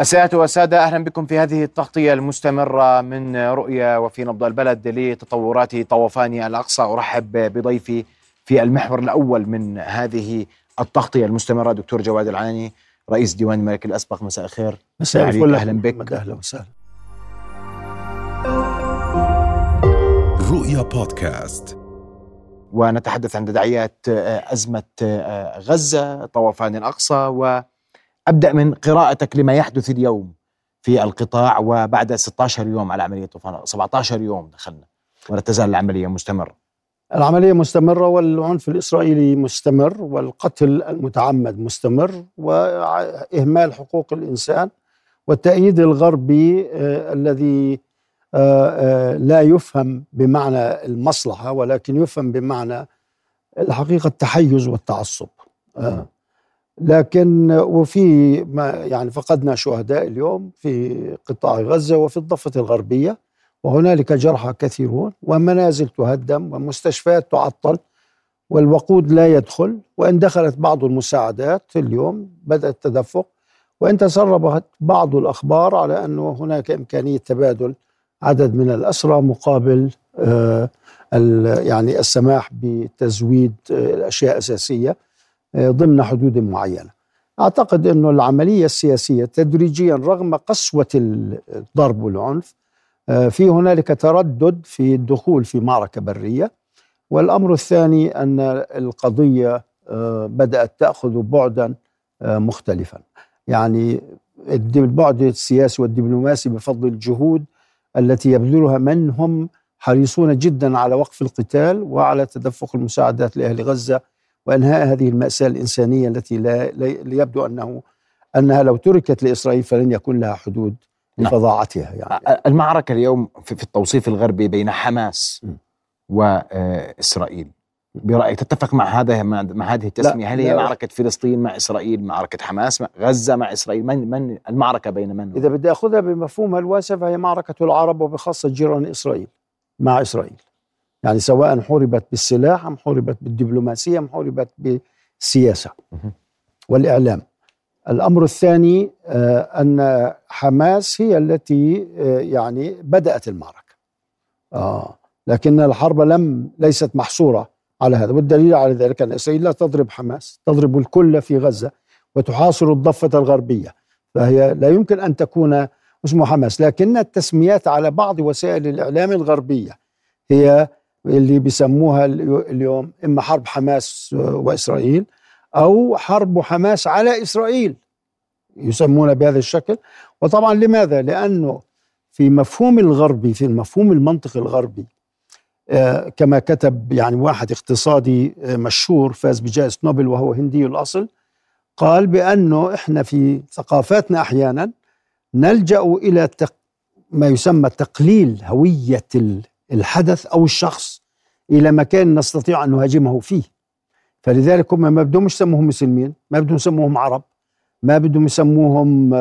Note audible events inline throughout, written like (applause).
السيادة والسادة أهلا بكم في هذه التغطية المستمرة من رؤية وفي نبض البلد لتطورات طوفان الأقصى. أرحب بضيفي في المحور الأول من هذه التغطية المستمرة دكتور جواد العاني رئيس ديوان الملك الأسبق. مساء الخير. مساء الفل. أهلا بك. أهلا وسهلا رؤيا بودكاست. ونتحدث عن تداعيات أزمة غزة طوفان الأقصى و أبدأ من قراءتك لما يحدث اليوم في القطاع وبعد 16 يوم على عملية طوفان 17 يوم دخلنا ولا تزال العملية مستمرة؟ العملية مستمرة والعنف الإسرائيلي مستمر والقتل المتعمد مستمر وإهمال حقوق الإنسان والتأييد الغربي آه الذي آه آه لا يفهم بمعنى المصلحة ولكن يفهم بمعنى الحقيقة التحيز والتعصب. آه لكن وفي ما يعني فقدنا شهداء اليوم في قطاع غزة وفي الضفة الغربية وهنالك جرحى كثيرون ومنازل تهدم ومستشفيات تعطل والوقود لا يدخل وإن دخلت بعض المساعدات اليوم بدا التدفق وإن تسربت بعض الأخبار على أنه هناك إمكانية تبادل عدد من الأسرى مقابل آه يعني السماح بتزويد آه الأشياء الأساسية. ضمن حدود معينة. أعتقد أنه العملية السياسية تدريجيا رغم قسوة الضرب والعنف في هنالك تردد في الدخول في معركة برية والأمر الثاني أن القضية بدأت تأخذ بعدا مختلفا. يعني البعد السياسي والدبلوماسي بفضل الجهود التي يبذلها من هم حريصون جدا على وقف القتال وعلى تدفق المساعدات لأهل غزة وأنهاء هذه المأساة الإنسانية التي لا, يبدو انه أنها لو تركت لإسرائيل فلن يكون لها حدود لفظاعتها يعني. المعركة اليوم في التوصيف الغربي بين حماس واسرائيل برأيك تتفق مع هذا مع هذه التسمية؟ هل هي لا. معركة فلسطين مع إسرائيل معركة حماس مع غزة مع إسرائيل؟ من من المعركة بين من؟ إذا بدي أخذها بمفهومها الواسع فهي معركة العرب وبخاصة جيران إسرائيل مع إسرائيل. يعني سواء حوربت بالسلاح أم حوربت بالدبلوماسية أم حوربت بالسياسة والإعلام. الأمر الثاني أن حماس هي التي يعني بدأت المعركة. آه لكن الحرب لم ليست محصورة على هذا والدليل على ذلك أن إسرائيل لا تضرب حماس تضرب الكل في غزة وتحاصر الضفة الغربية فهي لا يمكن أن تكون اسمه حماس. لكن التسميات على بعض وسائل الإعلام الغربية هي اللي بيسموها اليوم إما حرب حماس وإسرائيل أو حرب حماس على إسرائيل يسمونها بهذا الشكل وطبعا لماذا؟ لأنه في مفهوم الغربي في المفهوم المنطقي الغربي آه كما كتب يعني واحد اقتصادي آه مشهور فاز بجائزة نوبل وهو هندي الأصل قال بأنه إحنا في ثقافاتنا أحيانا نلجأ إلى ما يسمى تقليل هوية الحدث أو الشخص إلى مكان نستطيع أن نهاجمه فيه. فلذلك هم ما بدهم يسموهم مسلمين ما بدهم يسموهم عرب ما بدهم يسموهم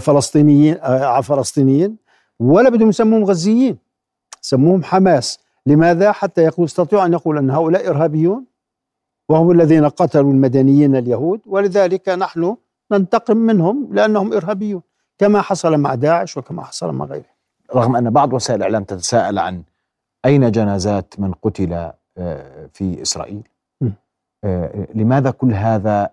فلسطينيين فلسطينيين ولا بدهم يسموهم غزيين. سموهم حماس. لماذا؟ حتى يقول يستطيع أن يقول أن هؤلاء إرهابيون وهم الذين قتلوا المدنيين اليهود ولذلك نحن ننتقم منهم لأنهم إرهابيون كما حصل مع داعش وكما حصل مع غيره رغم أن بعض وسائل الإعلام تتساءل عن أين جنازات من قتل في إسرائيل؟ لماذا كل هذا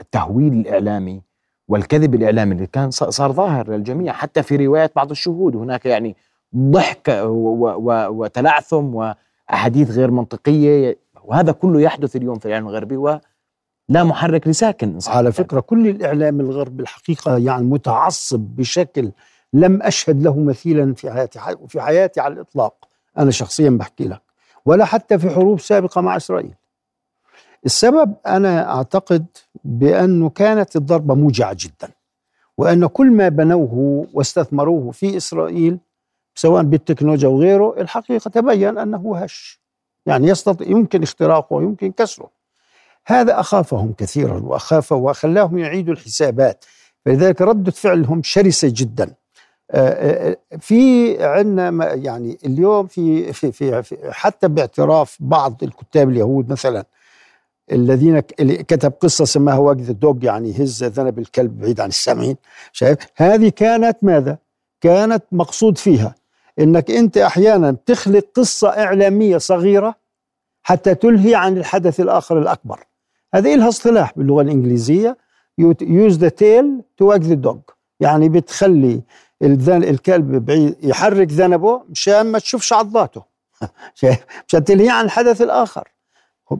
التهويل الإعلامي والكذب الإعلامي اللي كان صار ظاهر للجميع حتى في روايه بعض الشهود هناك يعني ضحك وتلعثم وأحاديث غير منطقية وهذا كله يحدث اليوم في الاعلام الغربي ولا محرك لساكن. على فكرة كل الإعلام الغربي الحقيقة يعني متعصب بشكل لم أشهد له مثيلا في حياتي في حياتي على الإطلاق. أنا شخصيا بحكي لك ولا حتى في حروب سابقة مع إسرائيل. السبب أنا أعتقد بأنه كانت الضربة موجعة جدا وأن كل ما بنوه واستثمروه في إسرائيل سواء بالتكنولوجيا وغيره الحقيقة تبين أنه هش يعني يستطيع يمكن اختراقه ويمكن كسره. هذا أخافهم كثيرا وأخاف وخلاهم يعيدوا الحسابات. فلذلك ردة فعلهم شرسة جدا. في عندنا يعني اليوم في, في, في, حتى باعتراف بعض الكتاب اليهود مثلا الذين كتب قصة سماها وجد الدوج يعني هز ذنب الكلب بعيد عن السامعين شايف؟ هذه كانت ماذا؟ كانت مقصود فيها إنك أنت أحيانا تخلق قصة إعلامية صغيرة حتى تلهي عن الحدث الآخر الأكبر. هذه لها اصطلاح باللغة الإنجليزية use the tail to wag the dog يعني بتخلي الكلب بعيد يحرك ذنبه مشان ما تشوفش عضاته (laughs) مشان تلهي عن الحدث الآخر.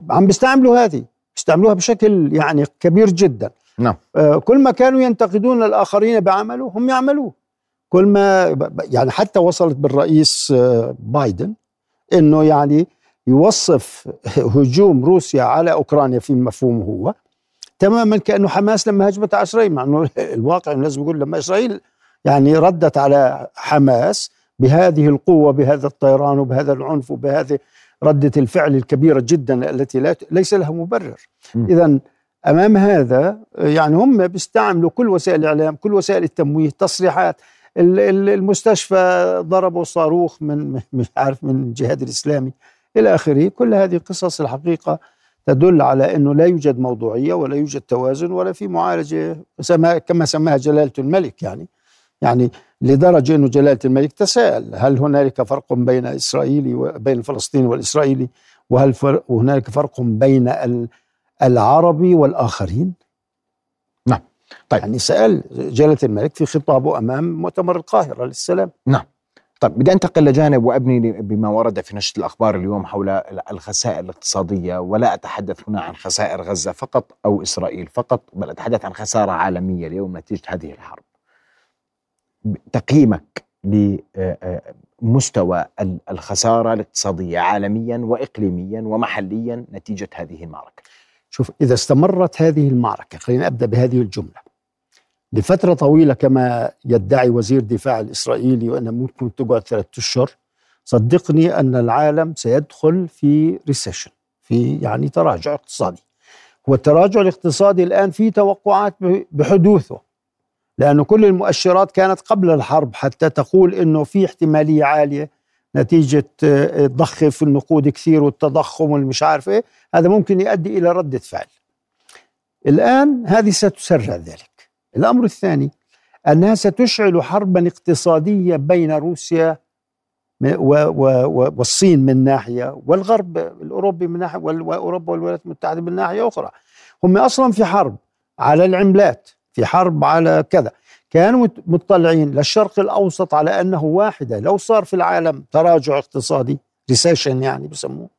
عم بيستعملوا هذه. بيستعملوها بشكل يعني كبير جدا. نعم. آه كل ما كانوا ينتقدون الآخرين بعمله هم يعملوه. كل ما يعني حتى وصلت بالرئيس آه بايدن إنه يعني يوصف هجوم روسيا على أوكرانيا في مفهومه هو تماما كأنه حماس لما هجمت على إسرائيل مع إنه (laughs) الواقع لازم يقول لما إسرائيل يعني ردت على حماس بهذه القوة بهذا الطيران وبهذا العنف وبهذه ردة الفعل الكبيرة جدا التي لا ليس لها مبرر. اذا أمام هذا يعني هم بيستعملوا كل وسائل الإعلام كل وسائل التمويه تصريحات المستشفى ضربوا صاروخ من مش عارف من الجهاد الإسلامي إلى آخره. كل هذه قصص الحقيقة تدل على إنه لا يوجد موضوعية ولا يوجد توازن ولا في معالجة كما سماها جلالة الملك يعني. يعني لدرجة إنه جلالة الملك تساءل هل هنالك فرق بين اسرائيلي وبين الفلسطيني والإسرائيلي؟ وهل فرق هنالك فرق بين العربي والآخرين؟ نعم. طيب. يعني سأل جلالة الملك في خطابه أمام مؤتمر القاهرة للسلام. نعم. طيب بدي أنتقل لجانب وأبني بما ورد في نشرة الأخبار اليوم حول الخسائر الاقتصادية ولا أتحدث هنا عن خسائر غزة فقط أو إسرائيل فقط بل أتحدث عن خسارة عالمية اليوم نتيجة هذه الحرب. تقييمك لمستوى الخسارة الاقتصادية عالميا واقليميا ومحليا نتيجة هذه المعركة. شوف إذا استمرت هذه المعركة خلينا أبدأ بهذه الجملة. لفترة طويلة كما يدعي وزير الدفاع الإسرائيلي وأنها ممكن تقعد ثلاثة أشهر صدقني أن العالم سيدخل في ريسيشن في يعني تراجع اقتصادي والتراجع الاقتصادي الآن في توقعات بحدوثه لأنه كل المؤشرات كانت قبل الحرب حتى تقول أنه في احتمالية عالية نتيجة ضخ في النقود كثير والتضخم والمش عارف إيه. هذا ممكن يؤدي إلى ردة فعل. الآن هذه ستسرع ذلك. الأمر الثاني أنها ستشعل حربا اقتصادية بين روسيا والصين من ناحية والغرب الأوروبي من ناحية وأوروبا والولايات المتحدة من ناحية أخرى. هم أصلا في حرب على العملات. في حرب على كذا. كانوا مطلعين للشرق الأوسط على أنه واحدة. لو صار في العالم تراجع اقتصادي ريسيشن يعني بسموه.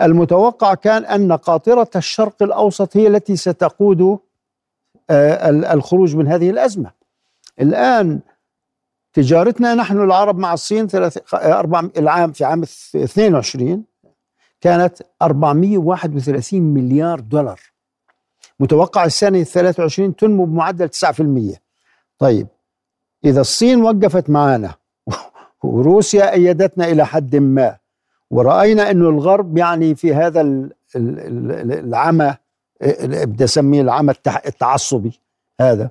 المتوقع كان أن قاطرة الشرق الأوسط هي التي ستقود آه، الخروج من هذه الأزمة. الآن تجارتنا نحن العرب مع الصين ثلاث أربع العام في عام 22 كانت 431 مليار دولار. متوقع السنة 23 تنمو بمعدل 9% طيب إذا الصين وقفت معنا (laughs) وروسيا أيدتنا إلى حد ما ورأينا أنه الغرب يعني في هذا العمى بدي أسميه العمى التعصبي هذا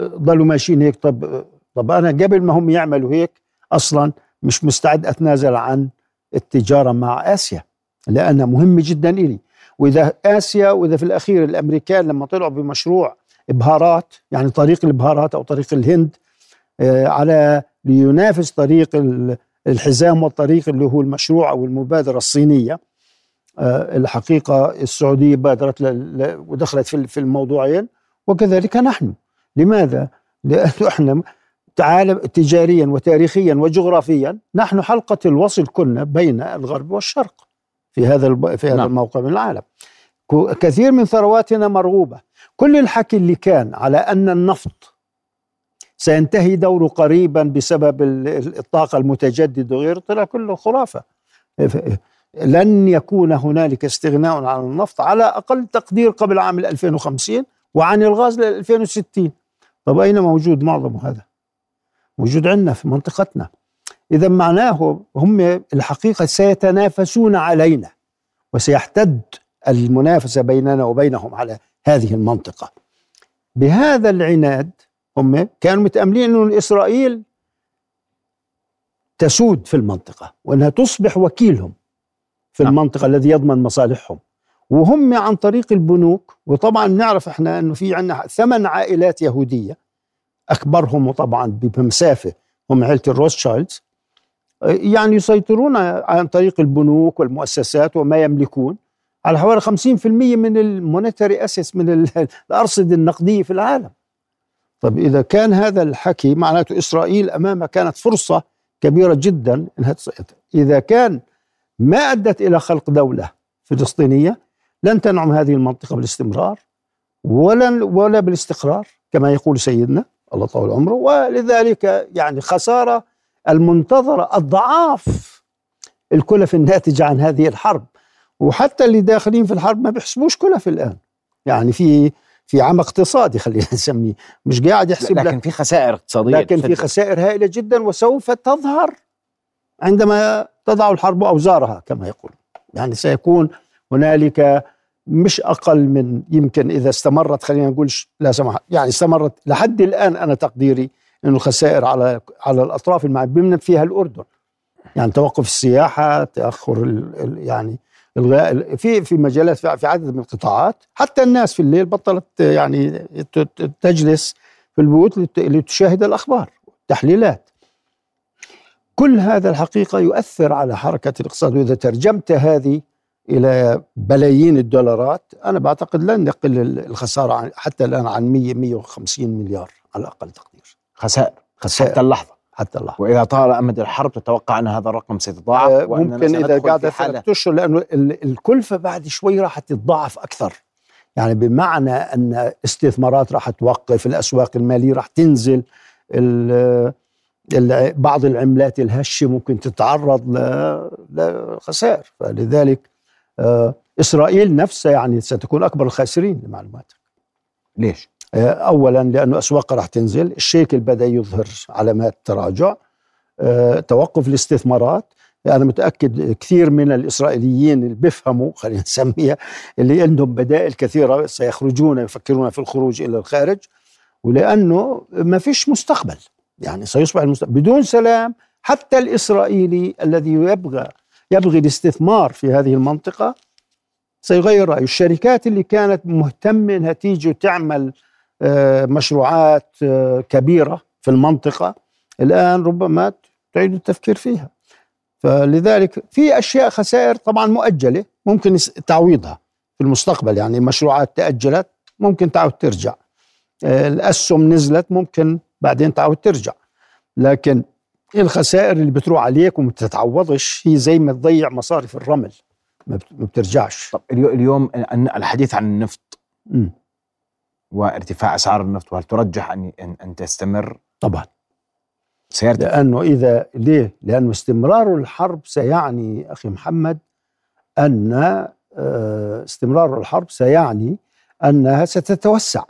ضلوا ماشيين هيك. طب طب أنا قبل ما هم يعملوا هيك أصلا مش مستعد أتنازل عن التجارة مع آسيا لأنها مهمة جدا إلي. وإذا آسيا وإذا في الأخير الأمريكان لما طلعوا بمشروع إبهارات يعني طريق الإبهارات أو طريق الهند آه، على لينافس طريق الحزام والطريق اللي هو المشروع أو المبادرة الصينية. آه، الحقيقة السعودية بادرت ودخلت في الموضوعين وكذلك نحن. لماذا؟ لأنه (laughs) إحنا تعالم تجاريا وتاريخيا وجغرافيا نحن حلقة الوصل كنا بين الغرب والشرق. في هذا في هذا نعم. الموقع من العالم. كثير من ثرواتنا مرغوبة. كل الحكي اللي كان على أن النفط سينتهي دوره قريبا بسبب الطاقة المتجددة وغيره طلع كله خرافة. لن يكون هنالك استغناء عن النفط على أقل تقدير قبل عام 2050 وعن الغاز ل 2060 طب أين موجود معظم هذا؟ موجود عندنا في منطقتنا. إذا معناه هم الحقيقة سيتنافسون علينا وسيحتد المنافسة بيننا وبينهم على هذه المنطقة بهذا العناد هم كانوا متأملين انه إسرائيل تسود في المنطقة وأنها تصبح وكيلهم في نعم. المنطقة الذي يضمن مصالحهم وهم عن طريق البنوك وطبعا نعرف إحنا انه في عندنا ثمان عائلات يهودية أكبرهم طبعا بمسافة هم عائله الروثشايلدز يعني يسيطرون عن طريق البنوك والمؤسسات وما يملكون. على حوالي 50% من ال monetary assets من (laughs) الارصده النقدية في العالم. طب إذا كان هذا الحكي معناته إسرائيل امامها كانت فرصة كبيرة جدا إنها تسيطر إذا كان ما أدت إلى خلق دولة فلسطينية لن تنعم هذه المنطقة بالاستمرار ولا ولا بالاستقرار كما يقول سيدنا الله طول عمره. ولذلك يعني خسارة المنتظره اضعاف الكلف الناتجه عن هذه الحرب. وحتى اللي داخلين في الحرب ما بيحسبوش كلف الآن. يعني في في عام اقتصادي خلينا نسميه. مش قاعد يحسب لكن في خسائر اقتصادية لكن في خسائر هائلة جدا وسوف تظهر عندما تضع الحرب أوزارها كما يقول. يعني سيكون هنالك مش أقل من يمكن إذا استمرت خلينا نقول لا سمح يعني استمرت لحد الآن أنا تقديري إنه الخسائر على على الأطراف المعنيه فيها الأردن. يعني توقف السياحة تأخر يعني الغاء في في مجالات في عدد من القطاعات. حتى الناس في الليل بطلت يعني تجلس في البيوت لتشاهد الأخبار والتحليلات كل هذا الحقيقة يؤثر على حركة الاقتصاد. وإذا ترجمت هذه إلى بلايين الدولارات أنا بعتقد لن يقل الخسارة حتى الآن عن 100 150 مليار على أقل تقدير خسائر خسائر. حتى اللحظة. حتى اللحظة. وإذا طال أمد الحرب تتوقع أن هذا الرقم سيتضاعف آه ممكن إذا قعد ثلاث اشهر لأنه الكلفة بعد شوي راح تتضاعف أكثر. يعني بمعنى أن استثمارات راح توقف الأسواق المالية راح تنزل بعض العملات الهشة ممكن تتعرض لخسائر. فلذلك آه إسرائيل نفسها يعني ستكون أكبر الخاسرين لمعلوماتك. ليش؟ آه، اولا لأنه اسواقها راح تنزل الشيكل بدا يظهر علامات تراجع. آه، توقف الاستثمارات. أنا متأكد كثير من الإسرائيليين اللي بيفهموا خلينا نسميها اللي عندهم بدائل كثيرة سيخرجون يفكرون في الخروج إلى الخارج. ولأنه ما فيش مستقبل. يعني سيصبح المستقبل بدون سلام حتى الإسرائيلي الذي يبغى يبغي الاستثمار في هذه المنطقة سيغير رأيه. الشركات اللي كانت مهتمة إنها تيجي وتعمل مشروعات آه، كبيرة في المنطقة الآن ربما تعيد التفكير فيها. فلذلك في أشياء خسائر طبعا مؤجلة ممكن تعويضها في المستقبل. يعني مشروعات تأجلت ممكن تعود ترجع. آه، الأسهم نزلت ممكن بعدين تعود ترجع. لكن الخسائر اللي بتروح عليك وما بتتعوضش هي زي ما تضيع مصارف الرمل ما بترجعش. طب اليوم الحديث عن النفط. م. وارتفاع أسعار النفط وهل ترجح ان ان تستمر؟ طبعا سيرتفع لأنه اذا ليه؟ لأنه استمرار الحرب سيعني أخي محمد أن آه، استمرار الحرب سيعني أنها ستتوسع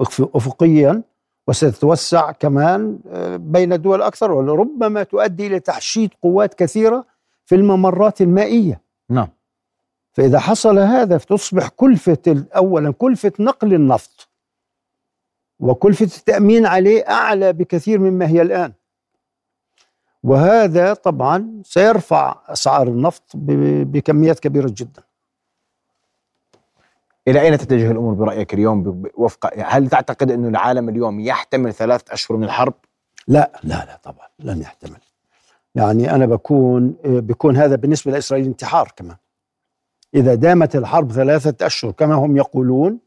افقيا وستتوسع كمان آه، بين دول أكثر ولربما تؤدي إلى تحشيد قوات كثيرة في الممرات المائية نعم فإذا حصل هذا فتصبح كلفة أولا كلفة نقل النفط وكلفة التأمين عليه أعلى بكثير مما هي الآن. وهذا طبعا سيرفع أسعار النفط بكميات كبيرة جدا. إلى أين تتجه الأمور برأيك اليوم وفق هل تعتقد أن العالم اليوم يحتمل ثلاثة أشهر من الحرب؟ لا لا لا طبعا لن يحتمل. يعني أنا بكون بيكون هذا بالنسبة لإسرائيل انتحار كمان. إذا دامت الحرب ثلاثة أشهر كما هم يقولون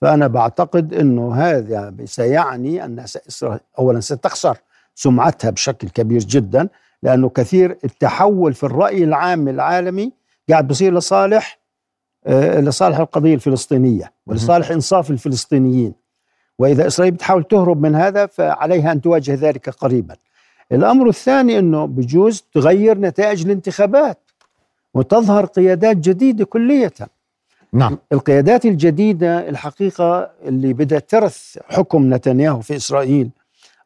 فأنا بعتقد أنه هذا سيعني أن إسرائيل أولا ستخسر سمعتها بشكل كبير جدا لأنه كثير التحول في الرأي العام العالمي قاعد بصير لصالح آه، لصالح القضية الفلسطينية ولصالح إنصاف الفلسطينيين. وإذا إسرائيل بتحاول تهرب من هذا فعليها أن تواجه ذلك قريبا. الأمر الثاني أنه بجوز تغير نتائج الانتخابات. وتظهر قيادات جديدة كلية نعم. القيادات الجديدة الحقيقة اللي بدأت ترث حكم نتنياهو في إسرائيل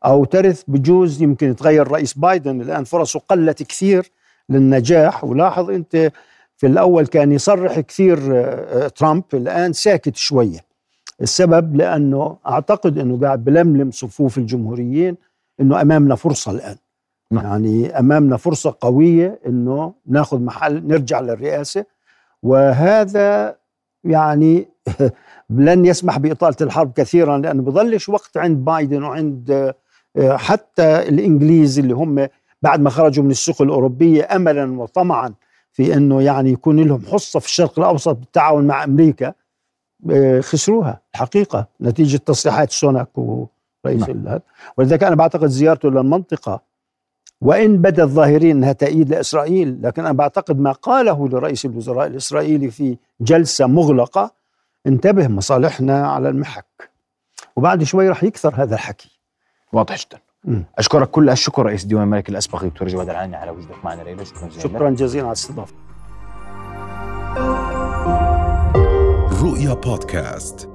أو ترث بجوز يمكن يتغير رئيس بايدن. الآن فرصه قلت كثير للنجاح. ولاحظ أنت في الأول كان يصرح كثير آه، ترامب. الآن ساكت شوية. السبب لأنه أعتقد أنه قاعد بلملم صفوف الجمهوريين أنه أمامنا فرصة الآن. نعم. يعني أمامنا فرصة قوية إنه ناخذ محل نرجع للرئاسة وهذا يعني (laughs) لن يسمح بإطالة الحرب كثيرا لأنه بظلش وقت عند بايدن وعند آه، حتى الإنجليز اللي هم بعد ما خرجوا من السوق الأوروبية أملا وطمعا في أنه يعني يكون لهم حصة في الشرق الأوسط بالتعاون مع أمريكا آه، خسروها الحقيقة نتيجة تصريحات سوناك ورئيس نعم. ولذلك أنا بعتقد زيارته للمنطقة وإن بدأ الظاهرين أنها تأييد لإسرائيل لكن أنا بعتقد ما قاله لرئيس الوزراء الإسرائيلي في جلسة مغلقة انتبه مصالحنا على المحك. وبعد شوي راح يكثر هذا الحكي. واضح جدا. أشكرك كل الشكر رئيس ديوان الملك الاسبق دكتور جواد العاني على وجودك معنا ليلى شكرا جزيلا. شكرا جزيلا على الاستضافة. رؤيا بودكاست.